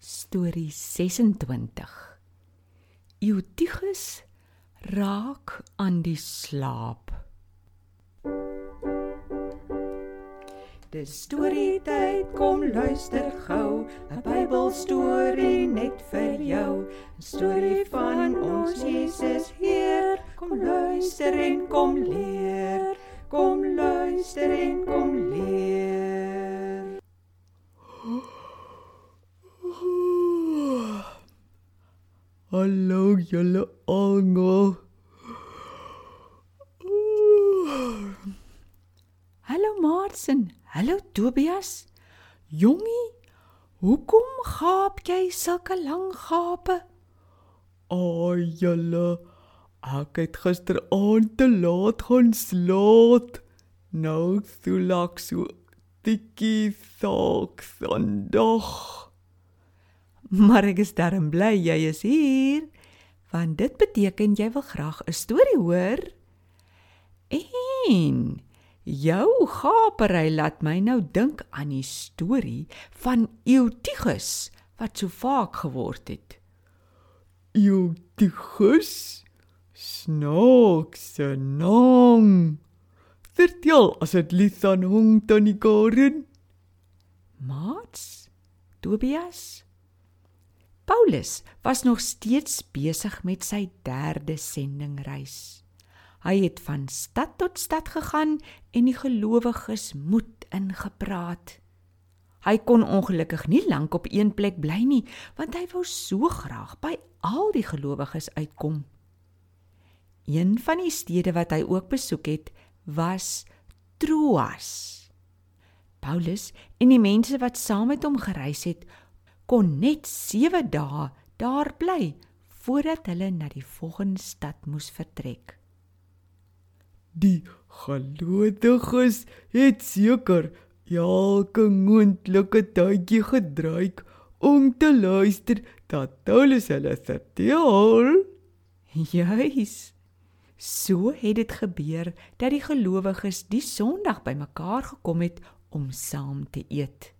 Storie 26. Eutigus raak aan die slaap. Dis storie tyd, kom luister gou, 'n Bybelstorie net vir jou. 'n Storie van ons Jesus Heer. Kom luister en kom leer. Kom luister en kom leer. Hallo julle almal. Hallo Maartsen, hallo Tobias. Jongie, hoekom gaap jy sulke lang gape? Ag julle, ek het gisteraand te laat gaan slaap. Nou voel ek so tikkie sak vandag. Maar ek is darm bly jy is hier, want dit beteken jy wil graag 'n storie hoor. En jou gapery laat my nou dink aan die storie van Eutigus wat so vaak geword het. Eutigus snaakse naam. Vertel as dit lief aan hom tannie Karen. Maats, Tobias. Paulus was nog steeds besig met sy derde sendingreis. Hy het van stad tot stad gegaan en die gelowiges moed ingepraat. Hy kon ongelukkig nie lank op een plek bly nie, want hy wou so graag by al die gelowiges uitkom. Een van die stede wat hy ook besoek het, was Troas. Paulus en die mense wat saam met hom gereis het, kon net 7 dae daar bly voordat hulle na die volgende stad moes vertrek. Die gelowiges het seker elke moontlike tydjie gedryk om te luister dat Paulus hulle vertel. Juis. So het dit gebeur dat die gelowiges die Sondag bymekaar gekom het om saam te eet.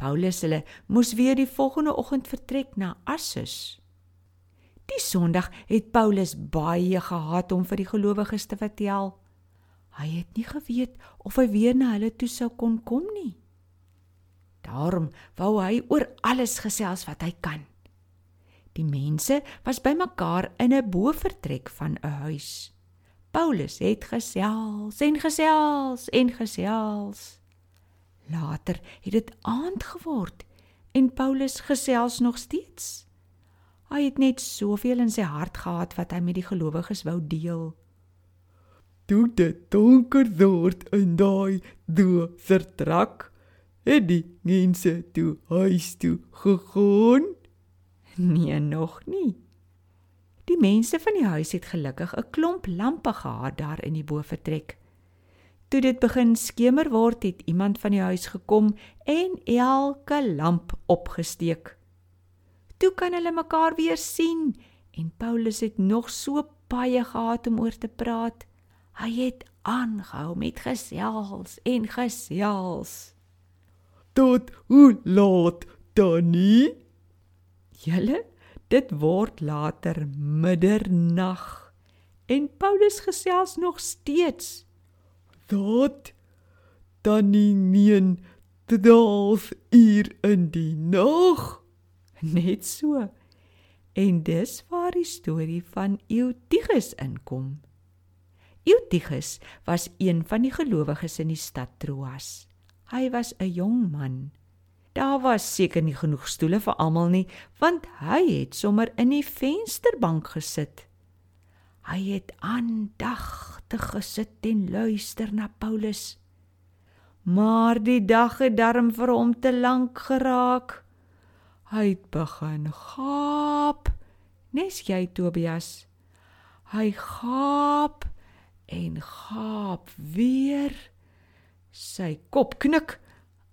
Paulus hulle moes weer die volgende oggend vertrek na Assus. Die Sondag het Paulus baie gehaat om vir die gelowiges te vertel. Hy het nie geweet of hy weer na hulle toe sou kon kom nie. Daarom wou hy oor alles gesels wat hy kan. Die mense was bymekaar in 'n bovertrek van 'n huis. Paulus het gesels en gesels en gesels. Later het dit aand geword en Paulus gesels nog steeds. Hy het net soveel in sy hart gehad wat hy met die gelowiges wou deel. Toe dit donker word in daai dofer trek, het die mense toe huis toe gegaan. Nee, nog nie. Die mense van die huis het gelukkig 'n klomp lampe gehad daar in die bovertrek. Toe dit begin skemer word, het iemand van die huis gekom en elke lamp opgesteek. Toe kan hulle mekaar weer sien en Paulus het nog so baie gehad om oor te praat. Hy het aangehou met gesels en gesels. Tot hoe laat dan nie? Julle, dit word later middernag en Paulus gesels nog steeds. Dat dan nie meen 12 uur in die nag. Net so. En dis waar die storie van Eutigus inkom. Eutigus was een van die gelowiges in die stad Troas. Hy was 'n jong man. Daar was seker nie genoeg stoele vir almal nie, want hy het sommer in die vensterbank gesit. Hy het aandagtig gesit en luister na Paulus. Maar die dag het darm vir hom te lank geraak. Hy het begin gaap. Nes jy Tobias. Hy gaap en gaap weer. Sy kop knik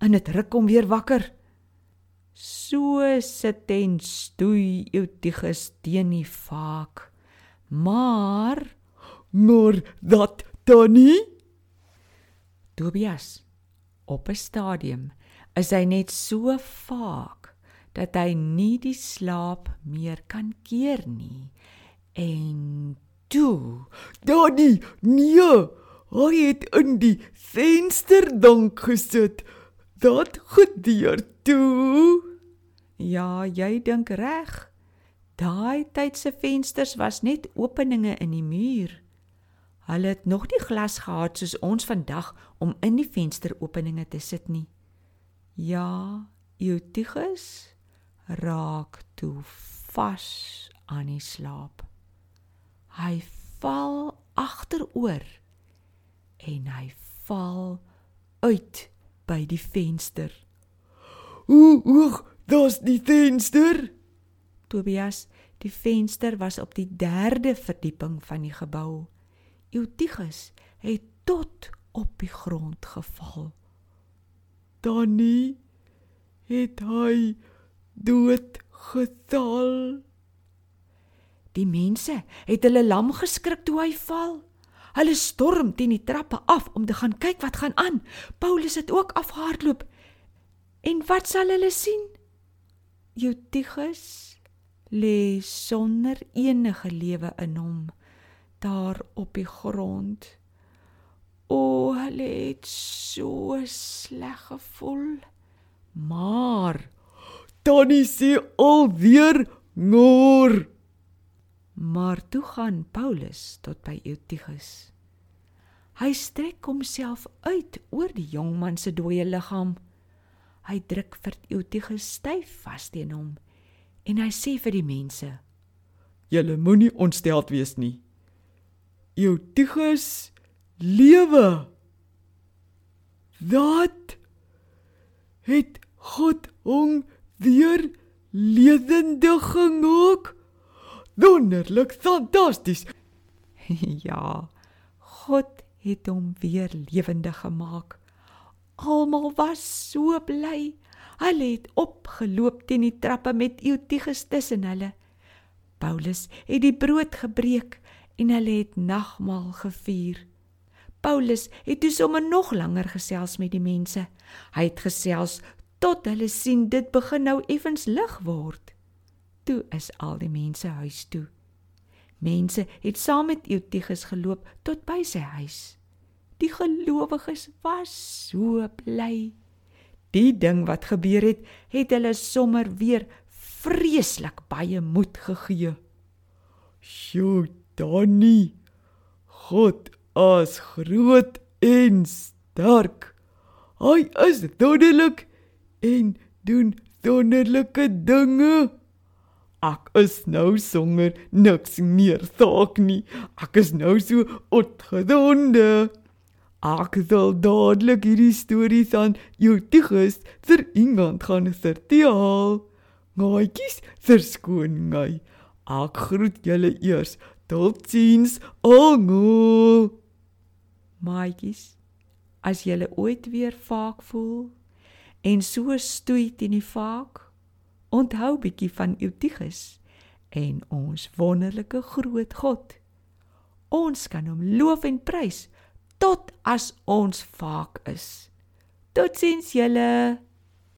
en dit ruk hom weer wakker. So sit en stoei Eutigus teen die vaak. Maar maar dat dan nie Tobias op 'n stadium is hy net so vaak dat hy nie die slaap meer kan keer nie. En toe, Danny, nee, hy het in die vensterdank gesit. Dat gedeur toe. ja, jy dink reg. Daai tyd se vensters was net openinge in die muur. Hulle het nog nie glas gehad soos ons vandag om in die vensteropeninge te sit nie. Ja, Eutychus raak toe vas aan die slaap. Hy val agteroor en hy val uit by die venster. Hoe hoog daar's die venster? Tobias, die venster was op die 3de verdieping van die gebou. Eutychus het tot op die grond geval. Danny het hy dood geval. Die mense het hulle lam geskrik toe hy val. Hulle storm teen die trappe af om te gaan kyk wat gaan aan. Paulus het ook afgehardloop. En wat sal hulle sien? Eutychus lê sonder enige lewe in hom daar op die grond. O, hulle het so sleg gevoel. Maar Danny sê alweer ngor. Maar toe gaan Paulus tot by Eutychus. Hy strek homself uit oor die jongman se dooie liggaam. Hy druk vir Eutychus styf vas teen hom en hy sê vir die mense: Julle moenie ontsteld wees nie. Eutychus lewe. Wat het God hom weer lewendig gemaak? Wonderlik, fantasties. "Ja, God het hom weer lewendig gemaak." Almal was so bly. Hulle het opgeloop teen die trappe met Eutychus tussen hulle. Paulus het die brood gebreek en hulle het nagmaal gevier. Paulus het toe sommer nog langer gesels met die mense. Hy het gesels tot hulle sien dit begin nou effens lig word. Toe is al die mense huis toe. Mense het saam met Eutychus geloop tot by sy huis. Die gelowiges was so bly. Die ding wat gebeur het, het hulle sommer weer vreeslik baie moed gegee. Sjoe, Danny. God is groot en sterk. Hy is wonderlik en doen wonderlike dinge. Ek is nou sonder niks meer saak nie. Ek is nou so opgewonde. Ek sal dadelik hierdie storie van Eutychus vir iemand gaan vertel. Gaatjies, verskoon my. Ek groet julle eers. Totsiens, almal. Maatjies, as jy ooit weer vaak voel en so stoei teen die vaak, onthou bietjie van Eutychus en ons wonderlike groot God. Ons kan hom loof en prys tot as ons vaak is. Totsiens julle.